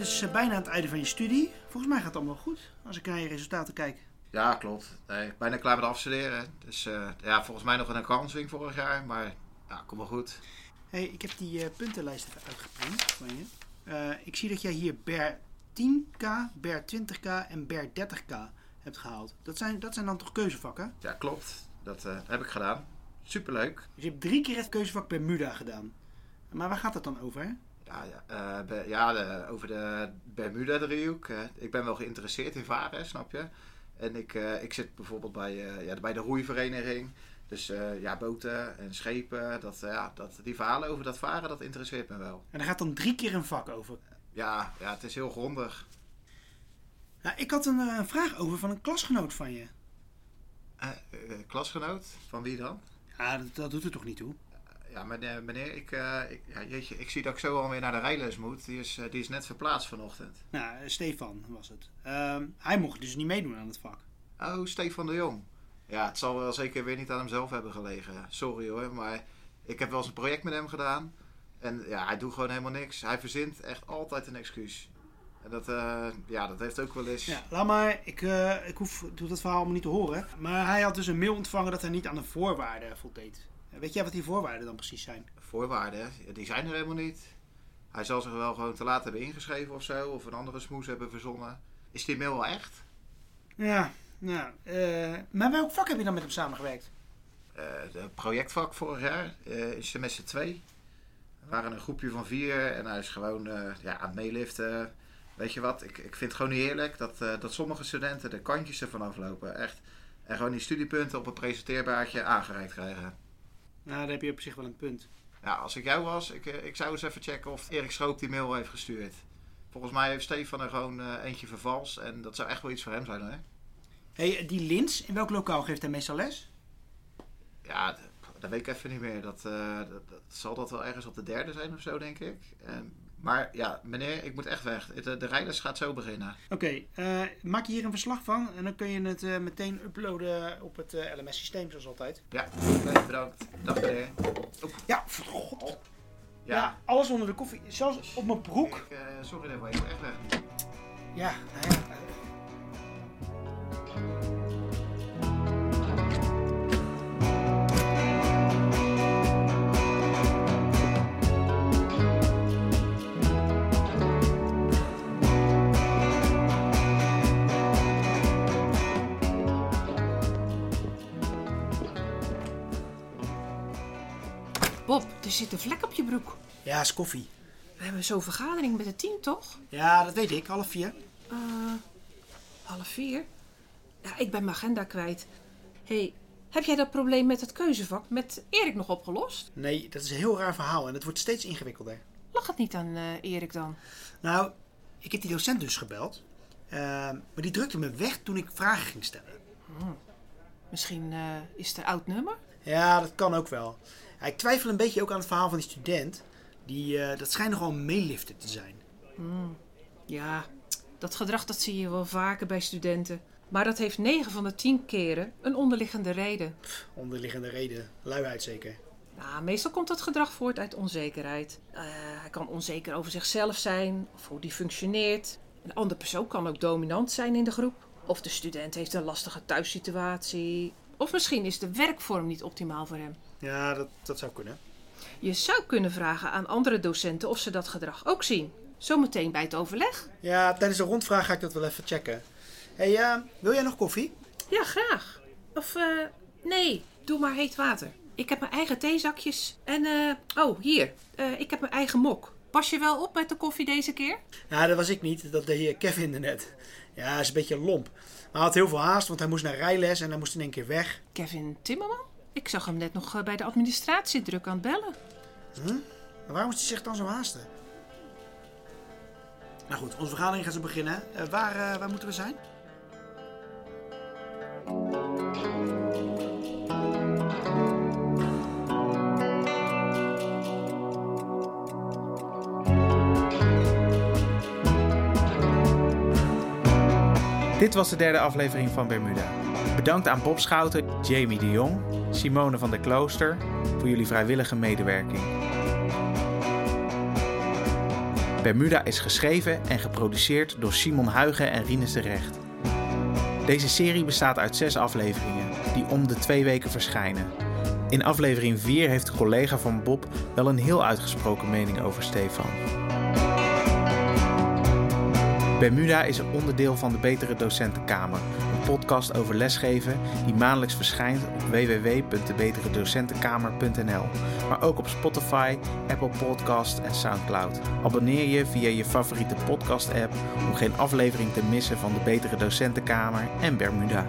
is eh, bijna aan het einde van je studie. Volgens mij gaat het allemaal goed, als ik naar je resultaten kijk. Ja, klopt. Nee, bijna klaar met afstuderen. Dus eh, ja, volgens mij nog een kanswing vorig jaar. Maar ja, komt wel goed. hey, ik heb die eh, puntenlijst even uitgeprint van je. Ik zie dat jij hier BER 10k, BER 20k en BER 30k hebt gehaald. Dat zijn, dat zijn dan toch keuzevakken? Ja, klopt. Dat heb ik gedaan. Superleuk. Dus je hebt drie keer het keuzevak Bermuda gedaan. Maar waar gaat het dan over? hè? Ja, ja, eh, ja de- over de Bermuda-driehoek. eh, ik ben wel geïnteresseerd in varen, snap je? En ik, eh, ik zit bijvoorbeeld bij, eh, ja, bij de roeivereniging. Dus ja, boten en schepen. Dat, ja, dat, die verhalen over dat varen, dat interesseert me wel. En er gaat dan drie keer een vak over. Ja, ja het is heel grondig. Nou, ik had een vraag over van een klasgenoot van je. Klasgenoot? Van wie dan? Ja, dat, dat doet er toch niet toe? Ja, meneer, meneer ik, eh, ik, ja, jeetje, ik zie dat ik zo alweer naar de rijles moet. Die is, eh, die is net verplaatst vanochtend. Nou, eh, Stefan was het. Ehm, hij mocht dus niet meedoen aan het vak. Oh, Stefan de Jong. Ja, het zal wel zeker weer niet aan hemzelf hebben gelegen. Sorry hoor, maar ik heb wel eens een project met hem gedaan. En ja, hij doet gewoon helemaal niks. Hij verzint echt altijd een excuus. En dat, eh, ja, dat heeft ook wel eens... Ja, laat maar. Ik, eh, ik hoef doe dat verhaal allemaal niet te horen. Maar hij had dus een mail ontvangen dat hij niet aan de voorwaarden voldeed. Weet jij wat die voorwaarden dan precies zijn? Voorwaarden, die zijn er helemaal niet. Hij zal zich wel gewoon te laat hebben ingeschreven of zo. Of een andere smoes hebben verzonnen. Is die mail wel echt? Ja, nou. eh, maar welk vak heb je dan met hem samengewerkt? Eh, de projectvak vorig jaar, eh, in semester 2. We waren een groepje van vier en hij is gewoon eh, ja, aan het meeliften. Weet je wat, ik, ik vind het gewoon niet eerlijk dat, eh, dat sommige studenten de kantjes ervan aflopen. Echt. En gewoon die studiepunten op een presenteerbaardje aangereikt krijgen. Nou, daar heb je op zich wel een punt. Ja, als ik jou was, ik, eh, ik zou eens even checken of Erik Schroop die mail heeft gestuurd. Volgens mij heeft Stefan er gewoon eh, eentje vervals en dat zou echt wel iets voor hem zijn hoor. hey, die Lins, in welk lokaal geeft hij meestal les? Ja, dat weet ik even niet meer. Dat, eh, dat, dat- zal dat wel ergens op de derde zijn of zo, denk ik. En, maar ja, meneer, ik moet echt weg. De, de rijles gaat zo beginnen. Oké, eh, maak je hier een verslag van en dan kun je het eh, meteen uploaden op het eh, LMS-systeem, zoals altijd. Ja, oké, bedankt. Dag meneer. Ja, god. Ja. Ja, alles onder de koffie. Zelfs op mijn broek. ik, eh, sorry daarvoor, ik moet echt weg. Ja, nou ja. Bob, er zit een vlek op je broek. Ja, is koffie. We hebben zo'n vergadering met het team, toch? Ja, dat weet ik. Half vier. Eh, half vier? Ja, ik ben mijn agenda kwijt. hey, heb jij dat probleem met het keuzevak met Erik nog opgelost? Nee, dat is een heel raar verhaal en het wordt steeds ingewikkelder. Lag het niet aan eh, Erik dan? Nou, ik heb die docent dus gebeld. Eh, maar die drukte me weg toen ik vragen ging stellen. Misschien eh, is het een oud nummer? Ja, dat kan ook wel. Ja, ik twijfel een beetje ook aan het verhaal van die student. Die, eh, dat schijnt nogal een meelifter te zijn. Ja, dat gedrag dat zie je wel vaker bij studenten. Maar dat heeft 9 van de 10 keren een onderliggende reden. Onderliggende reden. Luiheid zeker. Nou, meestal komt dat gedrag voort uit onzekerheid. Eh, hij kan onzeker over zichzelf zijn of hoe die functioneert. Een andere persoon kan ook dominant zijn in de groep. Of de student heeft een lastige thuissituatie. Of misschien is de werkvorm niet optimaal voor hem. Ja, dat, dat zou kunnen. Je zou kunnen vragen aan andere docenten of ze dat gedrag ook zien. Zometeen bij het overleg. Ja, tijdens de rondvraag ga ik dat wel even checken. hey, wil jij nog koffie? Ja, graag. Of eh, nee, doe maar heet water. Ik heb mijn eigen theezakjes. En eh, oh, hier. Eh, ik heb mijn eigen mok. Pas je wel op met de koffie deze keer? Ja, dat was ik niet. Dat deed heer Kevin er net. Ja, hij is een beetje lomp. Maar hij had heel veel haast, want hij moest naar rijles en hij moest in één keer weg. Kevin Timmerman? Ik zag hem net nog eh, bij de administratie druk aan het bellen. Maar waarom moest hij zich dan zo haasten? Nou goed, onze vergadering gaat zo beginnen. Eh, waar, eh, waar moeten we zijn? Dit was de derde aflevering van Bermuda. Bedankt aan Bob Schouten, Jamie de Jong, Simone van der Klooster voor jullie vrijwillige medewerking. Bermuda is geschreven en geproduceerd door Simon Huigen en Rinus de Recht. Deze serie bestaat uit zes afleveringen, die om de twee weken verschijnen. In aflevering 4 heeft de collega van Bob wel een heel uitgesproken mening over Stefan. Bermuda is een onderdeel van de Betere Docentenkamer, podcast over lesgeven die maandelijks verschijnt op www.debeteredocentenkamer.nl, maar ook op Spotify, Apple Podcast en SoundCloud. Abonneer je via je favoriete podcast-app om geen aflevering te missen van de Betere Docentenkamer en Bermuda.